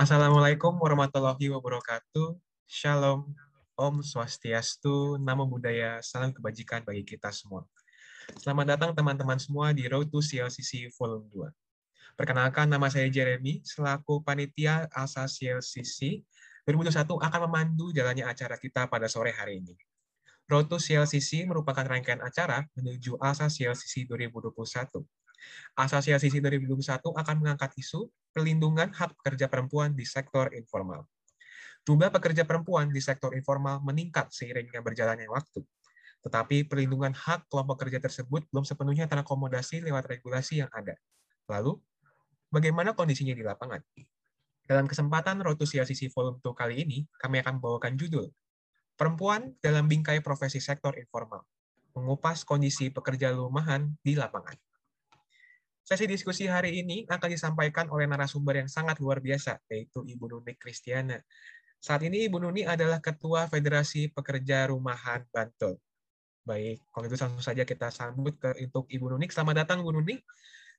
Assalamualaikum warahmatullahi wabarakatuh. Shalom, Om Swastiastu, Namo Buddhaya, salam kebajikan bagi kita semua. Selamat datang teman-teman semua di Road to CLCC Volume 2. Perkenalkan, nama saya Jeremy, selaku Panitia Asa CLCC 2021 akan memandu jalannya acara kita pada sore hari ini. Road to CLCC merupakan rangkaian acara menuju Asa CLCC 2021 Asosiasi 2021 akan mengangkat isu perlindungan hak pekerja perempuan di sektor informal. Jumlah pekerja perempuan di sektor informal meningkat seiringnya berjalannya waktu. Tetapi perlindungan hak kelompok kerja tersebut belum sepenuhnya terakomodasi lewat regulasi yang ada. Lalu, bagaimana kondisinya di lapangan? Dalam kesempatan Rotusia Sisi Volume 2 kali ini, kami akan membawakan judul Perempuan dalam Bingkai Profesi Sektor Informal, mengupas kondisi pekerja rumahan di lapangan. Sesi diskusi hari ini akan disampaikan oleh narasumber yang sangat luar biasa, yaitu Ibu Nuni Kristiana. Saat ini Ibu Nuni adalah Ketua Federasi Pekerja Rumahan Bantul. Baik, kalau itu langsung saja kita sambut ke untuk Ibu Nuni. Selamat datang, Bu Nuni.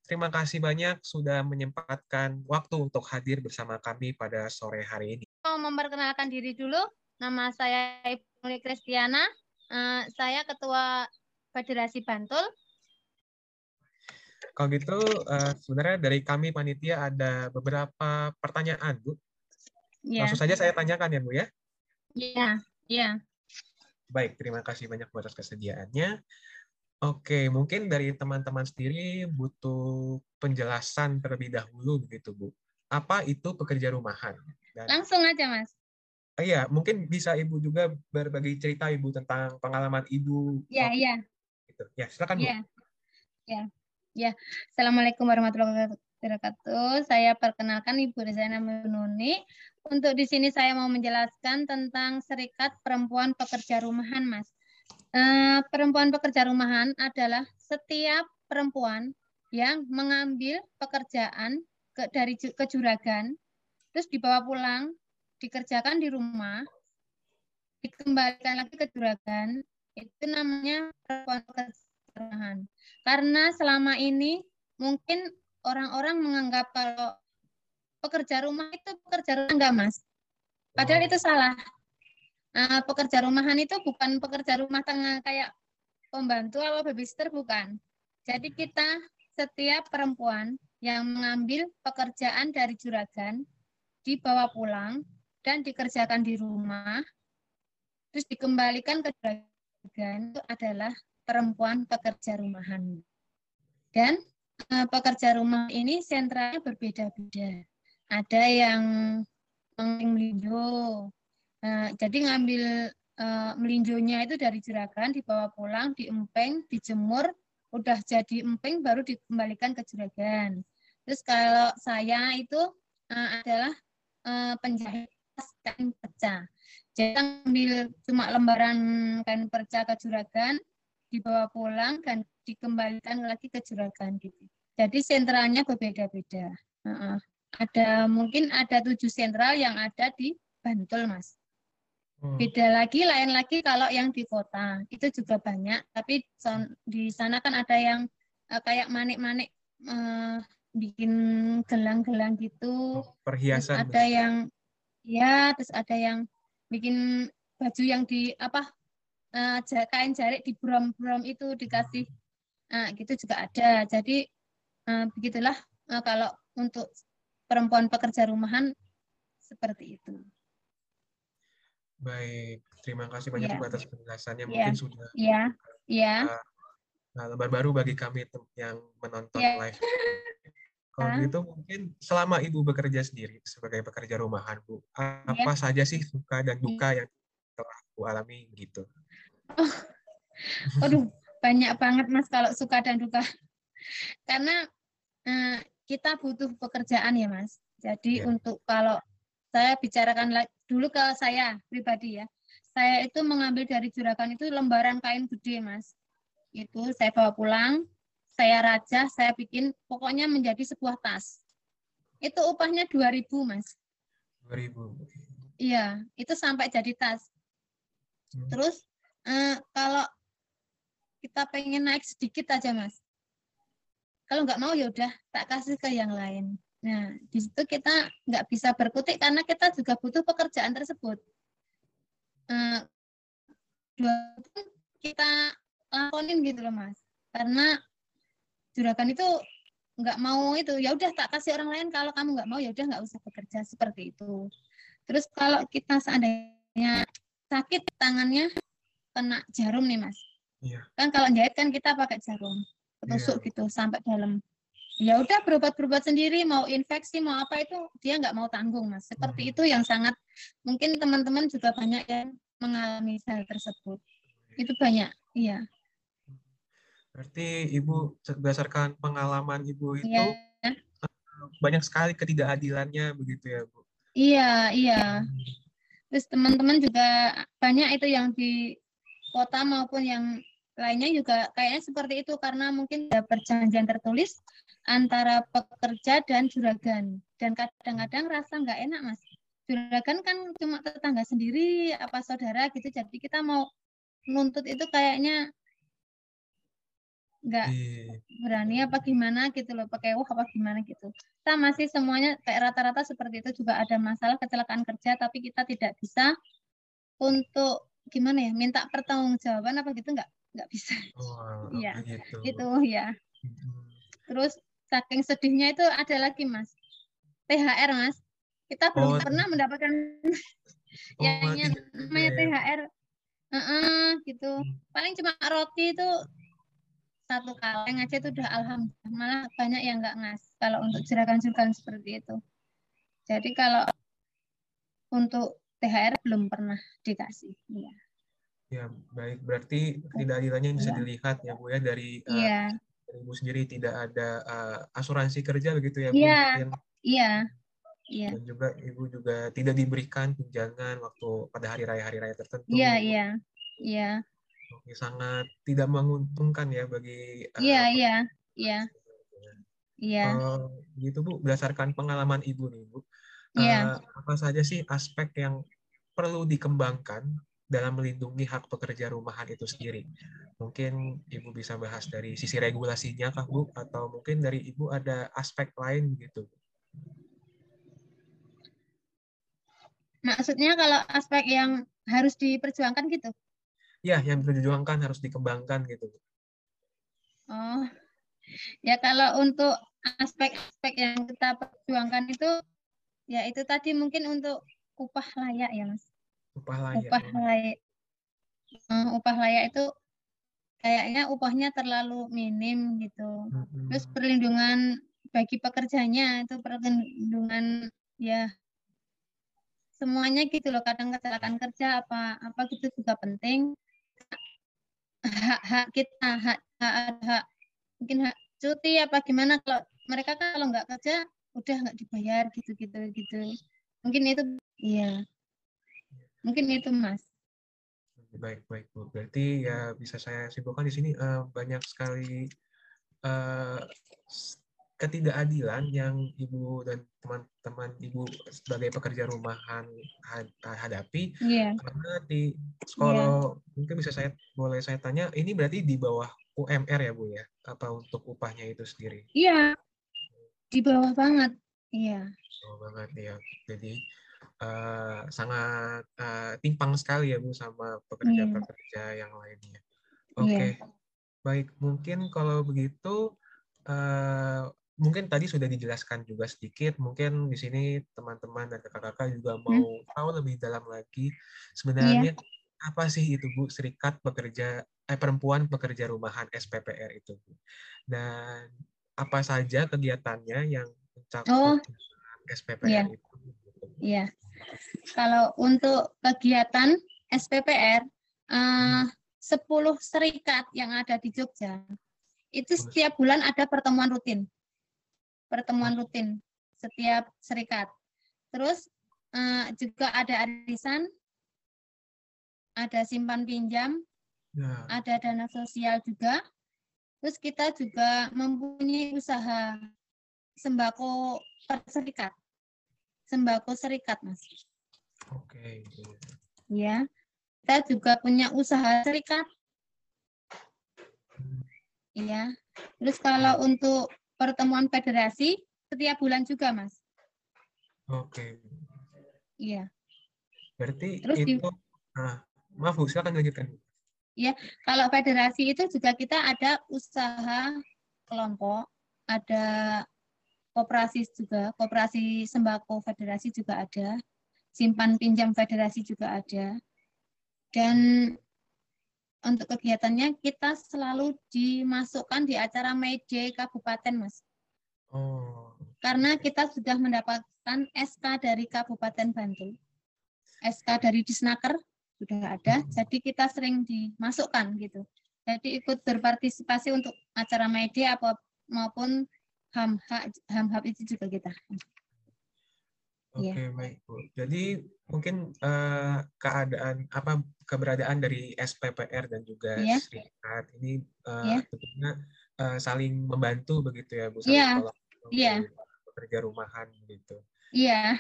Terima kasih banyak sudah menyempatkan waktu untuk hadir bersama kami pada sore hari ini. Mau memperkenalkan diri dulu, nama saya Ibu Nuni Kristiana. Eh, saya Ketua Federasi Bantul kalau gitu, uh, sebenarnya dari kami panitia ada beberapa pertanyaan, Bu. Ya. Langsung saja saya tanyakan ya, Bu ya. Iya, iya. Baik, terima kasih banyak buat atas kesediaannya. Oke, mungkin dari teman-teman sendiri butuh penjelasan terlebih dahulu begitu, Bu. Apa itu pekerja rumahan? Dan, Langsung aja, Mas. Oh, iya, mungkin bisa Ibu juga berbagi cerita Ibu tentang pengalaman Ibu. Iya, iya. Gitu. Ya, silakan, Bu. Iya. Ya. Ya, Assalamualaikum warahmatullahi wabarakatuh. Saya perkenalkan Ibu Rizana Menuni. Untuk di sini saya mau menjelaskan tentang Serikat Perempuan Pekerja Rumahan, Mas. Uh, perempuan pekerja rumahan adalah setiap perempuan yang mengambil pekerjaan ke, dari kejuragan, terus dibawa pulang, dikerjakan di rumah, dikembalikan lagi ke juragan, itu namanya perempuan pekerja rumahan. Karena selama ini mungkin orang-orang menganggap kalau pekerja rumah itu pekerja rumah enggak, Mas. Padahal oh. itu salah. Nah, pekerja rumahan itu bukan pekerja rumah tengah kayak pembantu atau babysitter bukan. Jadi kita setiap perempuan yang mengambil pekerjaan dari juragan dibawa pulang dan dikerjakan di rumah terus dikembalikan ke juragan itu adalah perempuan pekerja rumahan. Dan uh, pekerja rumah ini sentralnya berbeda-beda. Ada yang melinjo, uh, jadi ngambil uh, melinjonya itu dari juragan, dibawa pulang, diempeng, dijemur, udah jadi empeng baru dikembalikan ke juragan. Terus kalau saya itu uh, adalah uh, penjahit kain perca. Jadi ambil cuma lembaran kain perca ke juragan, dibawa pulang dan dikembalikan lagi ke juragan gitu. Jadi sentralnya berbeda-beda. Uh, ada mungkin ada tujuh sentral yang ada di Bantul, Mas. Hmm. Beda lagi, lain lagi kalau yang di kota itu juga banyak. Tapi di sana kan ada yang uh, kayak manik-manik uh, bikin gelang-gelang gitu. Oh, perhiasan. Terus ada yang ya, terus ada yang bikin baju yang di apa uh, kain jarik di brom-brom itu dikasih uh, gitu juga ada. Jadi uh, begitulah uh, kalau untuk perempuan pekerja rumahan seperti itu. Baik, terima kasih banyak yeah. atas penjelasannya. Mungkin yeah. sudah yeah. Yeah. Uh, nah, lebar baru bagi kami yang menonton yeah. live. Kalau gitu mungkin selama Ibu bekerja sendiri sebagai pekerja rumahan, Bu, apa yeah. saja sih suka dan duka yang telah Bu alami gitu? Oh, aduh, banyak banget mas kalau suka dan duka. Karena eh, kita butuh pekerjaan ya mas. Jadi ya. untuk kalau saya bicarakan dulu ke saya pribadi ya, saya itu mengambil dari juragan itu lembaran kain gede mas. Itu saya bawa pulang, saya rajah, saya bikin pokoknya menjadi sebuah tas. Itu upahnya 2000 mas. 2000. Iya, itu sampai jadi tas. Hmm. Terus uh, kalau kita pengen naik sedikit aja mas kalau nggak mau ya udah tak kasih ke yang lain Nah, di situ kita nggak bisa berkutik karena kita juga butuh pekerjaan tersebut. Uh, kita lakonin gitu loh mas, karena juragan itu nggak mau itu ya udah tak kasih orang lain kalau kamu nggak mau ya udah nggak usah bekerja seperti itu. Terus kalau kita seandainya sakit tangannya kena jarum nih mas, iya. kan kalau jahit kan kita pakai jarum, tusuk iya. gitu sampai dalam ya udah berobat-berobat sendiri mau infeksi mau apa itu dia nggak mau tanggung mas seperti hmm. itu yang sangat mungkin teman-teman juga banyak yang mengalami hal tersebut itu banyak iya berarti ibu berdasarkan pengalaman ibu itu ya. banyak sekali ketidakadilannya begitu ya bu iya iya hmm. Terus teman-teman juga banyak itu yang di kota maupun yang lainnya juga kayaknya seperti itu karena mungkin ada perjanjian tertulis antara pekerja dan juragan. Dan kadang-kadang rasa nggak enak mas. Juragan kan cuma tetangga sendiri apa saudara gitu. Jadi kita mau nuntut itu kayaknya nggak iya. berani apa gimana gitu loh pakai wah apa gimana gitu. Kita masih semuanya kayak rata-rata seperti itu juga ada masalah kecelakaan kerja tapi kita tidak bisa untuk gimana ya minta pertanggungjawaban apa gitu nggak nggak bisa. Oh, iya gitu. itu ya terus saking sedihnya itu ada lagi mas. THR mas. Kita belum oh, pernah mendapatkan oh, yang namanya THR uh -uh, gitu. Hmm. paling cuma roti itu satu kaleng aja itu udah alhamdulillah malah banyak yang nggak ngas kalau untuk juragan-juragan seperti itu jadi kalau untuk THR belum pernah dikasih ya Ya, baik. Berarti ketidakadilannya bisa ya. dilihat ya Bu ya dari ya. uh, Ibu sendiri tidak ada uh, asuransi kerja begitu ya Bu? Iya. Iya. Iya. Dan juga Ibu juga tidak diberikan tunjangan waktu pada hari raya hari raya tertentu. Iya, iya. Iya. Oke, sangat tidak menguntungkan ya bagi uh, Iya, iya. Iya. Iya. Uh, gitu Bu, berdasarkan pengalaman Ibu nih Bu. Iya. Uh, apa saja sih aspek yang perlu dikembangkan dalam melindungi hak pekerja rumahan itu sendiri. Mungkin Ibu bisa bahas dari sisi regulasinya kah Bu? Atau mungkin dari Ibu ada aspek lain gitu? Maksudnya kalau aspek yang harus diperjuangkan gitu? Ya, yang diperjuangkan harus dikembangkan gitu. Oh, ya kalau untuk aspek-aspek yang kita perjuangkan itu, ya itu tadi mungkin untuk upah layak ya Mas. Upah layak. Upah layak. Uh, upah layak itu kayaknya upahnya terlalu minim gitu. Hmm. terus perlindungan bagi pekerjanya itu perlindungan ya semuanya gitu loh. Kadang kecelakaan kerja apa apa gitu juga penting hak hak kita hak hak, hak mungkin hak cuti apa gimana kalau mereka kan kalau nggak kerja udah nggak dibayar gitu gitu gitu mungkin itu iya Mungkin itu, Mas. Baik, baik, Bu. Berarti ya bisa saya simpulkan di sini uh, banyak sekali uh, ketidakadilan yang Ibu dan teman-teman Ibu sebagai pekerja rumahan hadapi. Yeah. Karena di sekolah yeah. mungkin bisa saya boleh saya tanya, ini berarti di bawah UMR ya, Bu ya? Apa untuk upahnya itu sendiri? Iya. Di bawah banget. Iya. Oh banget ya. Jadi uh, sangat uh, timpang sekali ya Bu sama pekerja-pekerja yeah. yang lainnya. Oke, okay. Iya. yeah. baik. Mungkin kalau begitu, uh, mungkin tadi sudah dijelaskan juga sedikit. Mungkin di sini teman-teman dan kakak-kakak juga hmm. mau hmm. tahu lebih dalam lagi sebenarnya yeah. apa sih itu Bu Serikat Pekerja eh, Perempuan Pekerja Rumahan SPPR itu Bu. Dan apa saja kegiatannya yang mencakup oh. SPPR yeah. itu? Iya. Kalau untuk kegiatan SPPR, uh, 10 serikat yang ada di Jogja, itu setiap bulan ada pertemuan rutin. Pertemuan rutin setiap serikat. Terus uh, juga ada arisan, ada simpan pinjam, ya. ada dana sosial juga. Terus kita juga mempunyai usaha sembako per serikat sembako serikat, Mas. Oke. Ya. Kita juga punya usaha serikat. Iya. Terus kalau untuk pertemuan federasi, setiap bulan juga, Mas. Oke. Iya. Berarti Terus di- itu, ah, maaf Bu, silakan lanjutkan. Kalau federasi itu juga kita ada usaha kelompok, ada koperasi juga, koperasi sembako federasi juga ada, simpan pinjam federasi juga ada. Dan untuk kegiatannya kita selalu dimasukkan di acara May Day Kabupaten, Mas. Oh, Karena kita sudah mendapatkan SK dari Kabupaten Bantul. SK dari Disnaker sudah ada, jadi kita sering dimasukkan gitu. Jadi ikut berpartisipasi untuk acara May Day apa maupun HAM HAM HAM itu juga kita. Oke, Iya. baik Bu. Jadi mungkin eh, keadaan apa keberadaan dari SPPR dan juga Iya. serikat ini eh, Iya. tentunya eh, saling membantu begitu ya Bu, Iya. Iya. pekerja rumahan gitu. Iya,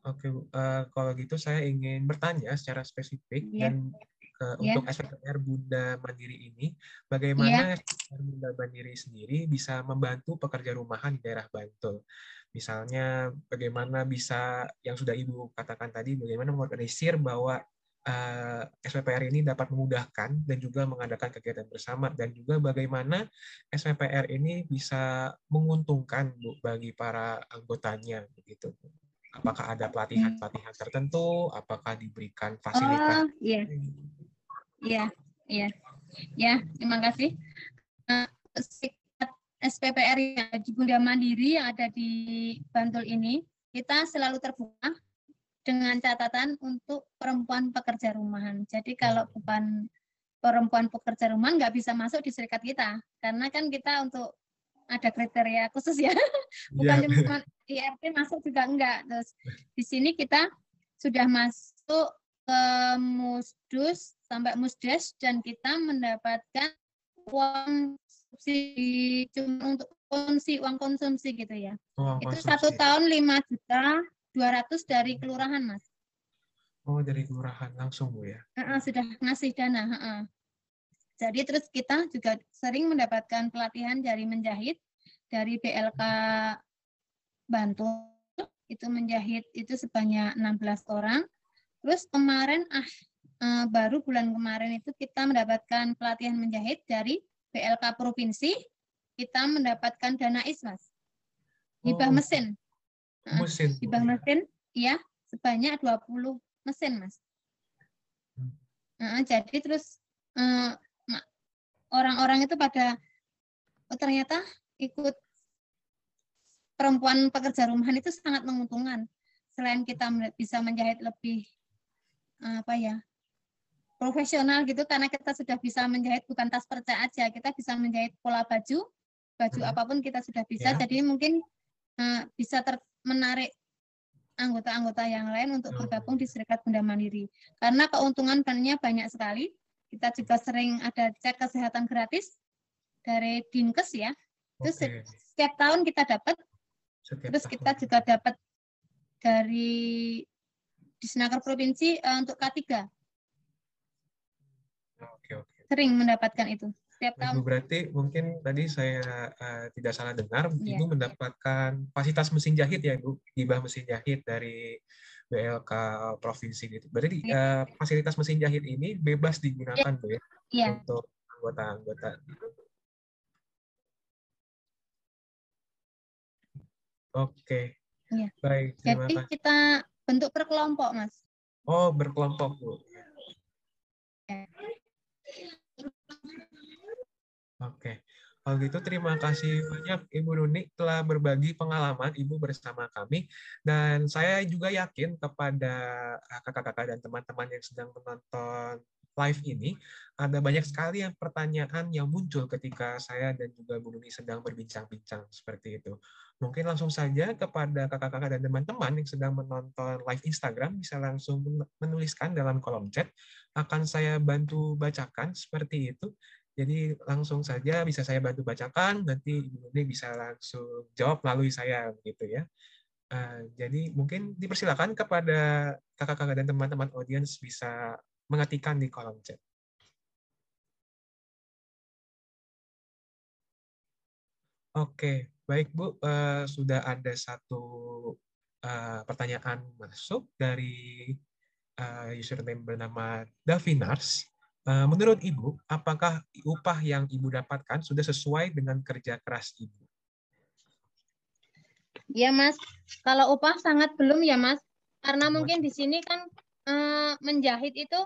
Oke, Bu. Eh, kalau gitu saya ingin bertanya secara spesifik Iya. dan ke- Iya. untuk SPPR Bunda Mandiri ini, bagaimana SPPR Bunda Mandiri sendiri bisa membantu pekerja rumahan di daerah Bantul? Misalnya, bagaimana bisa yang sudah Ibu katakan tadi, bagaimana mengorganisir bahwa eh, SPPR ini dapat memudahkan dan juga mengadakan kegiatan bersama dan juga bagaimana SPPR ini bisa menguntungkan Bu bagi para anggotanya begitu. Apakah ada pelatihan-pelatihan tertentu? Apakah diberikan fasilitas? oh iya, iya, iya, ya. Terima kasih. Eh, Serikat SPPR yang di Bunda Mandiri yang ada di Bantul ini, kita selalu terbuka dengan catatan untuk perempuan pekerja rumahan. Jadi kalau bukan perempuan pekerja rumahan nggak bisa masuk di serikat kita, karena kan kita untuk ada kriteria khusus ya. bukan Iya. cuma IRT masuk juga enggak. Terus di sini kita sudah masuk ke Musdus sampai Musdes dan kita mendapatkan uang subsidi cuma untuk konsumsi uang konsumsi gitu ya. Uang Itu konsumsi. satu tahun 5 juta 200 dari kelurahan mas. Oh, dari kelurahan langsung, Bu ya? Heeh, sudah ngasih dana. heeh. Jadi terus kita juga sering mendapatkan pelatihan dari menjahit dari BLK Bantul itu menjahit itu sebanyak 16 orang. Terus kemarin ah eh, baru bulan kemarin itu kita mendapatkan pelatihan menjahit dari BLK provinsi. Kita mendapatkan dana ismas hibah Oh, mesin. Heeh, Mesin. Hibah mesin ya sebanyak 20 mesin mas Hmm. Heeh, jadi terus eh, orang-orang itu pada oh, ternyata ikut perempuan pekerja rumahan itu sangat menguntungkan selain kita bisa menjahit lebih eh, apa ya profesional gitu karena kita sudah bisa menjahit bukan tas perca aja kita bisa menjahit pola baju baju Hmm. apa pun kita sudah bisa Ya. jadi mungkin eh, bisa ter- menarik anggota-anggota yang lain untuk Oh. bergabung di Serikat Bunda Mandiri. Karena keuntungan banyak banyak sekali. Kita juga sering ada cek kesehatan gratis dari Dinkes ya. Terus Oke. setiap tahun kita dapat, Setiap terus tahun. kita juga dapat dari Disnaker Provinsi eh, untuk K3 Oke, oke. Sering mendapatkan itu setiap tahun. Bu, berarti mungkin tadi saya eh, tidak salah dengar, Iya. Ibu mendapatkan fasilitas mesin jahit ya, Bu, hibah mesin jahit dari BLK provinsi gitu. Berarti eh, fasilitas mesin jahit ini bebas digunakan, Bu ya, Iya, untuk anggota-anggota. Oke. Iya. Baik, terima jadi kasih. kita bentuk per kelompok, Mas. Oh, berkelompok, Bu. Oke. Kalau gitu terima kasih banyak Ibu Nuni telah berbagi pengalaman Ibu bersama kami dan saya juga yakin kepada ah, kakak-kakak dan teman-teman yang sedang menonton live ini ada banyak sekali yang pertanyaan yang muncul ketika saya dan juga Bu Nuni sedang berbincang-bincang seperti itu. Mungkin langsung saja kepada kakak-kakak dan teman-teman yang sedang menonton live Instagram bisa langsung menuliskan dalam kolom chat akan saya bantu bacakan seperti itu. Jadi langsung saja bisa saya bantu bacakan, nanti Ibu Nuni bisa langsung jawab melalui saya begitu ya. Eh, jadi mungkin dipersilakan kepada kakak-kakak dan teman-teman audiens bisa mengetikkan di kolom chat. Oke, Baik Bu, uh, sudah ada satu uh, pertanyaan masuk dari uh, username bernama Davinars. Uh, menurut Ibu, apakah upah yang Ibu dapatkan sudah sesuai dengan kerja keras Ibu? Ya Mas, kalau upah sangat belum ya Mas, karena mungkin di sini kan uh, menjahit itu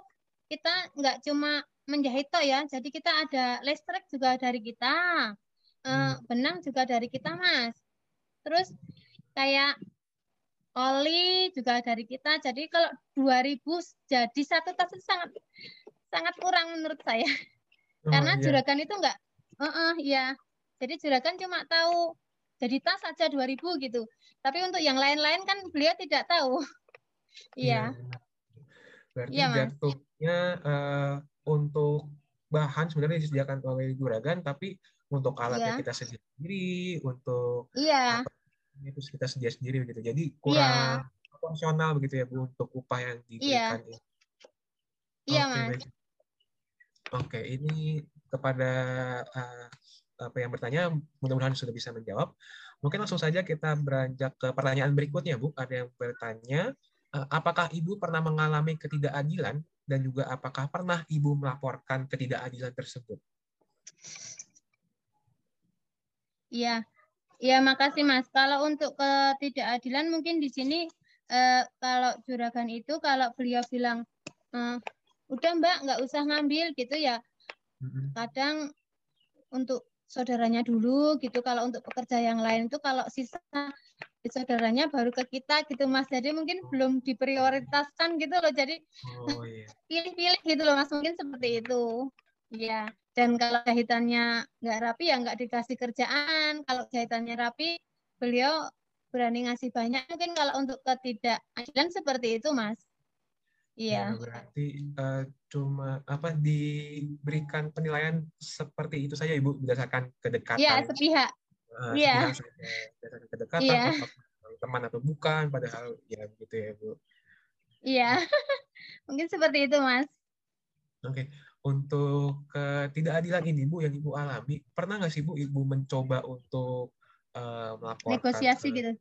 kita nggak cuma menjahit toh ya, jadi kita ada listrik juga dari kita, uh, benang juga dari kita Mas. Terus kayak oli juga dari kita. Jadi kalau 2000 jadi satu tas itu sangat sangat kurang menurut saya. Oh, Karena iya. juragan itu enggak uh -uh, ya. Jadi juragan cuma tahu jadi tas saja 2000 gitu. Tapi untuk yang lain-lain kan beliau tidak tahu. Iya. iya. Berarti iya, jatuhnya uh, untuk bahan sebenarnya disediakan oleh juragan tapi untuk alatnya iya. kita sendiri, untuk iya. itu kita sedia sendiri begitu. Jadi kurang yeah. proporsional begitu ya Bu untuk upah yang diberikan. Iya, okay, Mas. Oke, ini kepada uh, apa yang bertanya mudah-mudahan sudah bisa menjawab. Mungkin langsung saja kita beranjak ke pertanyaan berikutnya, Bu. Ada yang bertanya, uh, apakah Ibu pernah mengalami ketidakadilan dan juga apakah pernah Ibu melaporkan ketidakadilan tersebut? Iya, Ya, makasih Mas. Kalau untuk ketidakadilan mungkin di sini eh, kalau juragan itu kalau beliau bilang eh, udah Mbak nggak usah ngambil gitu ya. Kadang untuk saudaranya dulu gitu. Kalau untuk pekerja yang lain itu kalau sisa saudaranya baru ke kita gitu Mas. Jadi mungkin belum diprioritaskan gitu loh. Jadi oh, iya. pilih-pilih gitu loh Mas. Mungkin seperti itu. Iya. Dan kalau jahitannya nggak rapi ya nggak dikasih kerjaan. Kalau jahitannya rapi, beliau berani ngasih banyak. Mungkin kalau untuk ketidakadilan seperti itu, Mas. Iya. Ya, berarti uh, cuma apa diberikan penilaian seperti itu saja, Ibu, berdasarkan kedekatan. Iya, sepihak. Uh, iya. Berdasarkan kedekatan, iya. teman atau bukan, padahal ya begitu ya, Bu. Iya. Mungkin seperti itu, Mas. Oke. Okay untuk ketidakadilan ini Bu yang Ibu alami, pernah nggak sih Bu Ibu mencoba untuk uh, melaporkan negosiasi ke, gitu?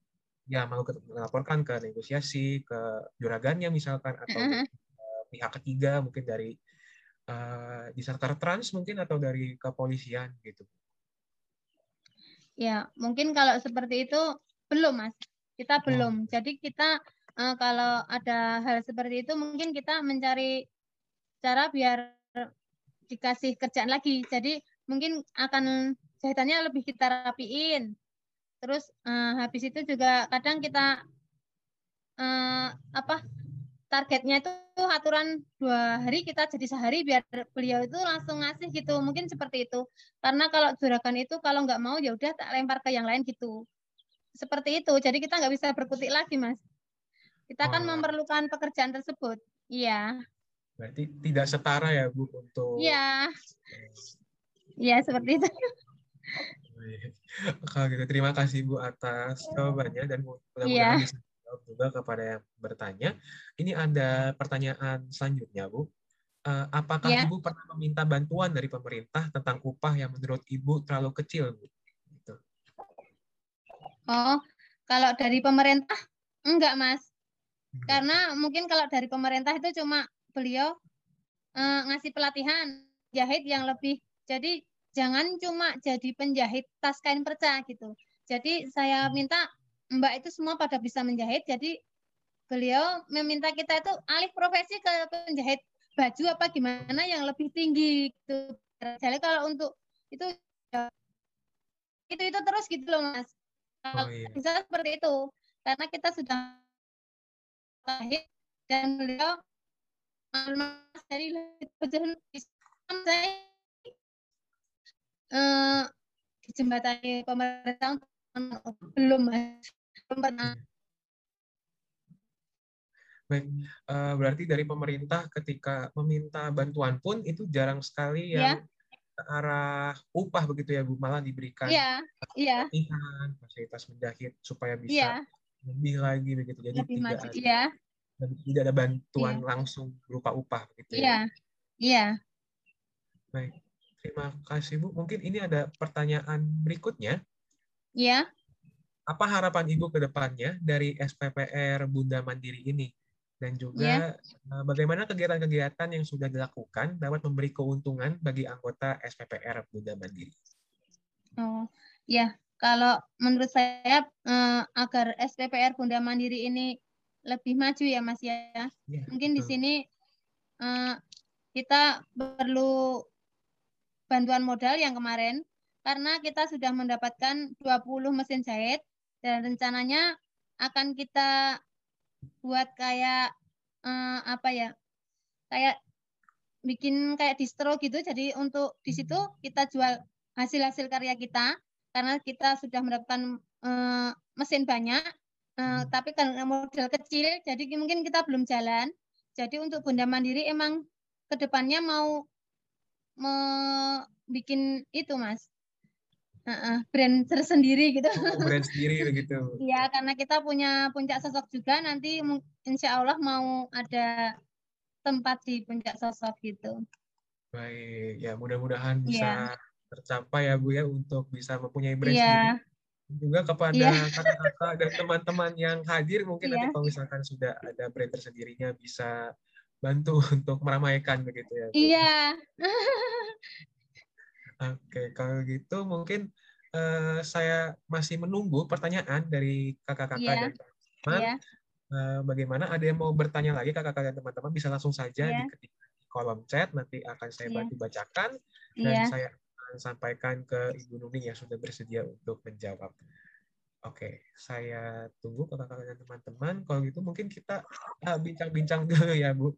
Ya, mau melaporkan ke negosiasi ke juragannya misalkan atau uh -huh. pihak ketiga mungkin dari uh, di sektor trans mungkin atau dari kepolisian gitu. Ya, mungkin kalau seperti itu belum Mas. Kita belum. Hmm. Jadi kita uh, kalau ada hal seperti itu mungkin kita mencari cara biar dikasih kerjaan lagi. Jadi mungkin akan jahitannya lebih kita rapiin. Terus uh, habis itu juga kadang kita uh, apa targetnya itu aturan dua hari kita jadi sehari biar beliau itu langsung ngasih gitu. Mungkin seperti itu. Karena kalau juragan itu kalau nggak mau ya udah tak lempar ke yang lain gitu. Seperti itu. Jadi kita nggak bisa berkutik lagi mas. Kita kan memerlukan pekerjaan tersebut. Iya. Berarti tidak setara ya Bu untuk Iya. Iya seperti itu. Kalau gitu terima kasih Bu atas jawabannya dan mudah-mudahan ya. bisa jawab juga kepada yang bertanya. Ini ada pertanyaan selanjutnya Bu. Uh, apakah ya. Ibu pernah meminta bantuan dari pemerintah tentang upah yang menurut Ibu terlalu kecil, Bu? Gitu. Oh, kalau dari pemerintah enggak, Mas. Hmm. Karena mungkin kalau dari pemerintah itu cuma beliau uh, ngasih pelatihan jahit yang lebih. Jadi jangan cuma jadi penjahit tas kain perca gitu. Jadi saya hmm. minta Mbak itu semua pada bisa menjahit. Jadi beliau meminta kita itu alih profesi ke penjahit baju apa gimana yang lebih tinggi gitu. Jadi kalau untuk itu ya, itu itu terus gitu loh mas. Oh, iya. Bisa seperti itu karena kita sudah jahit dan beliau mas dari saya uh, dijembatani pemerintah belum belum pernah Baik, uh, berarti dari pemerintah ketika meminta bantuan pun itu jarang sekali yang ya. ke arah upah begitu ya Bu, malah diberikan ya, ya. fasilitas menjahit supaya bisa ya. lebih lagi begitu. Jadi lebih tidak maju, ada, ya tidak ada bantuan yeah. langsung berupa upah gitu ya. Iya. Iya. Baik. Terima kasih Bu. Mungkin ini ada pertanyaan berikutnya. Ya. Apa harapan Ibu ke depannya dari SPPR Bunda Mandiri ini? Dan juga ya. bagaimana kegiatan-kegiatan yang sudah dilakukan dapat memberi keuntungan bagi anggota SPPR Bunda Mandiri? Oh, ya. Kalau menurut saya eh, agar SPPR Bunda Mandiri ini lebih maju ya Mas ya. ya Mungkin betul. di sini eh, kita perlu bantuan modal yang kemarin karena kita sudah mendapatkan 20 mesin jahit dan rencananya akan kita buat kayak eh, apa ya? Kayak bikin kayak distro gitu. Jadi untuk di situ kita jual hasil-hasil karya kita karena kita sudah mendapatkan uh, mesin banyak, uh, tapi karena modal kecil, jadi mungkin kita belum jalan. Jadi untuk Bunda Mandiri emang ke depannya mau me bikin itu mas, uh -uh, brand tersendiri gitu. Oh, brand sendiri begitu. Iya, karena kita punya puncak sosok juga nanti insya Allah mau ada tempat di puncak sosok gitu. Baik, ya mudah-mudahan bisa yeah tercapai ya Bu ya untuk bisa mempunyai brand yeah. sendiri. Juga kepada yeah. kakak-kakak dan teman-teman yang hadir mungkin yeah. nanti iya. kalau misalkan sudah ada brand tersendirinya bisa bantu untuk meramaikan begitu ya. Iya. Oke, kalau gitu mungkin uh, saya masih menunggu pertanyaan dari kakak-kakak yeah. dan teman-teman. Yeah. Uh, bagaimana ada yang mau bertanya lagi kakak-kakak dan teman-teman bisa langsung saja yeah. di kolom chat nanti akan saya iya. bantu bacakan dan yeah. saya sampaikan ke Ibu Nuni yang sudah bersedia untuk menjawab. Oke, saya tunggu dan teman-teman. Kalau gitu mungkin kita ah, bincang-bincang dulu ya, Bu.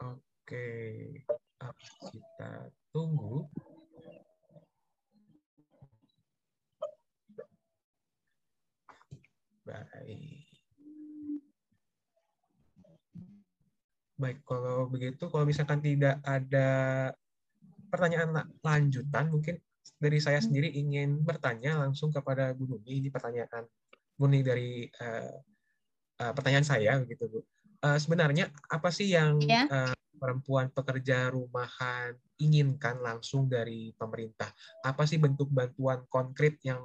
Oke, ah, kita tunggu. Baik. Baik, kalau begitu, kalau misalkan tidak ada pertanyaan lanjutan, mungkin dari saya hmm. sendiri ingin bertanya langsung kepada Bu Nuni. Ini pertanyaan murni dari uh, uh, pertanyaan saya, begitu Bu. Uh, sebenarnya apa sih yang ya. uh, perempuan pekerja rumahan inginkan langsung dari pemerintah? Apa sih bentuk bantuan konkret yang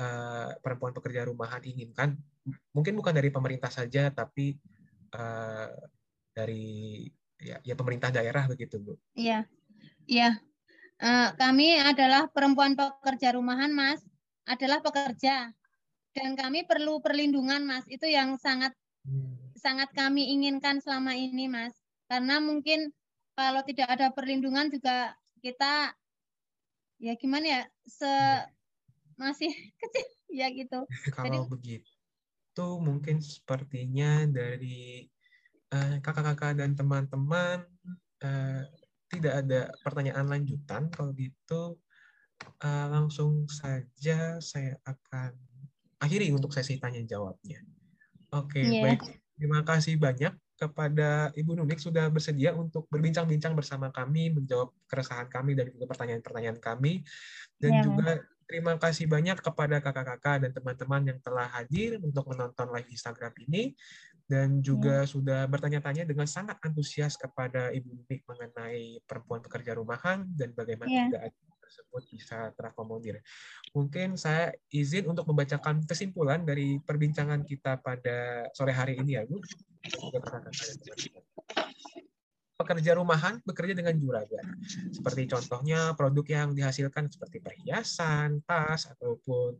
uh, perempuan pekerja rumahan inginkan? Mungkin bukan dari pemerintah saja, tapi uh, dari ya, ya pemerintah daerah begitu Bu. Iya, iya. Uh, kami adalah perempuan pekerja rumahan Mas, adalah pekerja dan kami perlu perlindungan Mas. Itu yang sangat sangat kami inginkan selama ini Mas. Karena mungkin kalau tidak ada perlindungan juga kita ya gimana ya se masih kecil ya gitu. kalau Jadi, begitu mungkin sepertinya dari Eh, kakak-kakak dan teman-teman uh, tidak ada pertanyaan lanjutan, kalau gitu uh, langsung saja saya akan akhiri untuk sesi tanya jawabnya. Oke, okay, iya. yeah. baik. Terima kasih banyak kepada Ibu Nunik sudah bersedia untuk berbincang-bincang bersama kami, menjawab keresahan kami dan juga pertanyaan-pertanyaan kami. Dan yeah. juga terima kasih banyak kepada kakak-kakak dan teman-teman yang telah hadir untuk menonton live Instagram ini dan juga hmm. sudah bertanya-tanya dengan sangat antusias kepada Ibu Mik mengenai perempuan pekerja rumahan dan bagaimana yeah. tidak tersebut bisa terakomodir. Mungkin saya izin untuk membacakan kesimpulan dari perbincangan kita pada sore hari ini ya, Bu. Pekerja rumahan bekerja dengan juragan. Seperti contohnya produk yang dihasilkan seperti perhiasan, tas, ataupun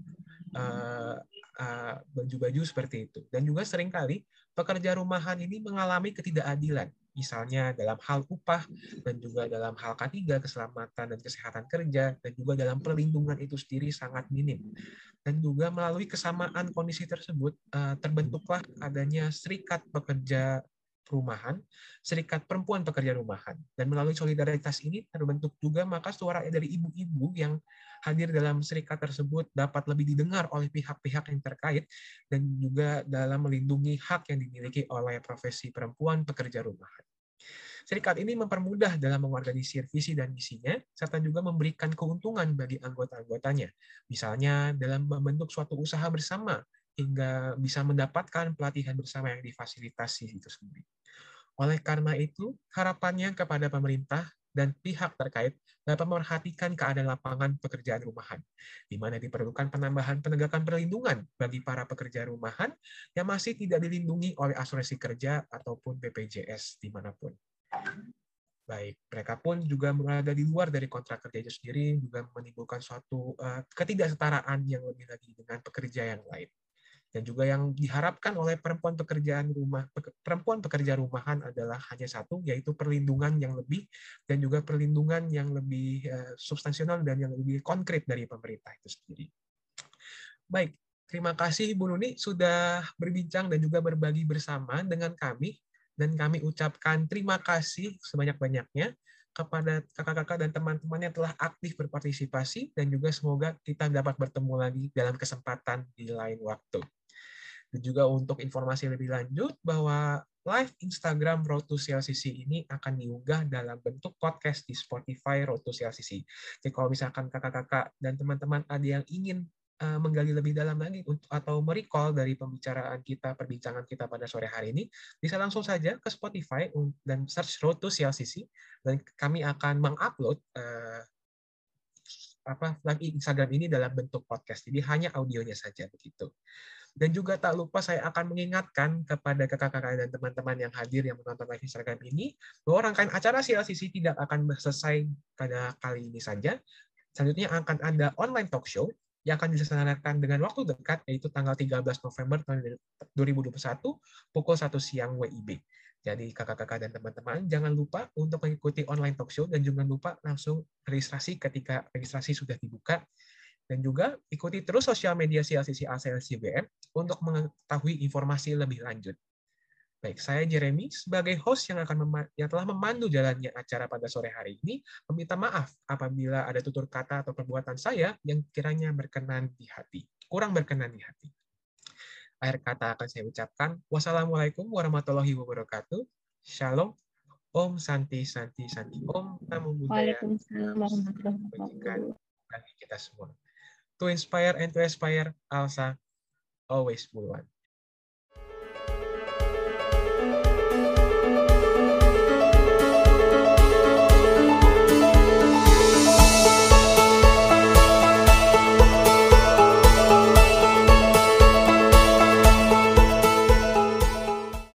uh, uh, baju-baju seperti itu. Dan juga sering kali pekerja rumahan ini mengalami ketidakadilan, misalnya dalam hal upah dan juga dalam hal K3 keselamatan dan kesehatan kerja dan juga dalam perlindungan itu sendiri sangat minim. Dan juga melalui kesamaan kondisi tersebut eh, terbentuklah adanya serikat pekerja rumahan, serikat perempuan pekerja rumahan. Dan melalui solidaritas ini terbentuk juga maka suara dari ibu-ibu yang hadir dalam serikat tersebut dapat lebih didengar oleh pihak-pihak yang terkait dan juga dalam melindungi hak yang dimiliki oleh profesi perempuan pekerja rumahan. Serikat ini mempermudah dalam mengorganisir visi dan misinya, serta juga memberikan keuntungan bagi anggota-anggotanya. Misalnya dalam membentuk suatu usaha bersama, hingga bisa mendapatkan pelatihan bersama yang difasilitasi itu sendiri. Oleh karena itu, harapannya kepada pemerintah dan pihak terkait dapat memperhatikan keadaan lapangan pekerjaan rumahan, di mana diperlukan penambahan penegakan perlindungan bagi para pekerja rumahan yang masih tidak dilindungi oleh asuransi kerja ataupun BPJS di mana pun. Baik, mereka pun juga berada di luar dari kontrak kerja itu sendiri, juga menimbulkan suatu uh, ketidaksetaraan yang lebih lagi dengan pekerja yang lain dan juga yang diharapkan oleh perempuan pekerjaan rumah perempuan pekerja rumahan adalah hanya satu yaitu perlindungan yang lebih dan juga perlindungan yang lebih uh, substansial dan yang lebih konkret dari pemerintah itu sendiri. Baik, terima kasih Bu Nuni sudah berbincang dan juga berbagi bersama dengan kami dan kami ucapkan terima kasih sebanyak-banyaknya kepada kakak-kakak dan teman-teman yang telah aktif berpartisipasi dan juga semoga kita dapat bertemu lagi dalam kesempatan di lain waktu. Dan juga untuk informasi lebih lanjut bahwa live Instagram Road to CLCC ini akan diunggah dalam bentuk podcast di Spotify Road to CLCC. Jadi kalau misalkan kakak-kakak dan teman-teman ada yang ingin uh, menggali lebih dalam lagi atau merecall dari pembicaraan kita, perbincangan kita pada sore hari ini, bisa langsung saja ke Spotify dan search Road to CLCC dan kami akan mengupload uh, apa live Instagram ini dalam bentuk podcast. Jadi hanya audionya saja begitu. Dan juga tak lupa saya akan mengingatkan kepada kakak-kakak dan teman-teman yang hadir yang menonton live Instagram ini, bahwa rangkaian acara CLCC tidak akan selesai pada kali ini saja. Selanjutnya akan ada online talk show yang akan diselenggarakan dengan waktu dekat, yaitu tanggal 13 November tahun 2021, pukul 1 siang WIB. Jadi kakak-kakak dan teman-teman jangan lupa untuk mengikuti online talk show dan jangan lupa langsung registrasi ketika registrasi sudah dibuka dan juga ikuti terus sosial media CLCC ASEAN CBM untuk mengetahui informasi lebih lanjut. Baik, saya Jeremy sebagai host yang akan yang telah memandu jalannya acara pada sore hari ini, meminta maaf apabila ada tutur kata atau perbuatan saya yang kiranya berkenan di hati, kurang berkenan di hati. Akhir kata akan saya ucapkan, wassalamualaikum warahmatullahi wabarakatuh. Shalom. Om Santi Santi Santi Om Namo Buddhaya. Waalaikumsalam warahmatullahi wabarakatuh. Bagi kita semua to inspire and to aspire, Alsa, always one.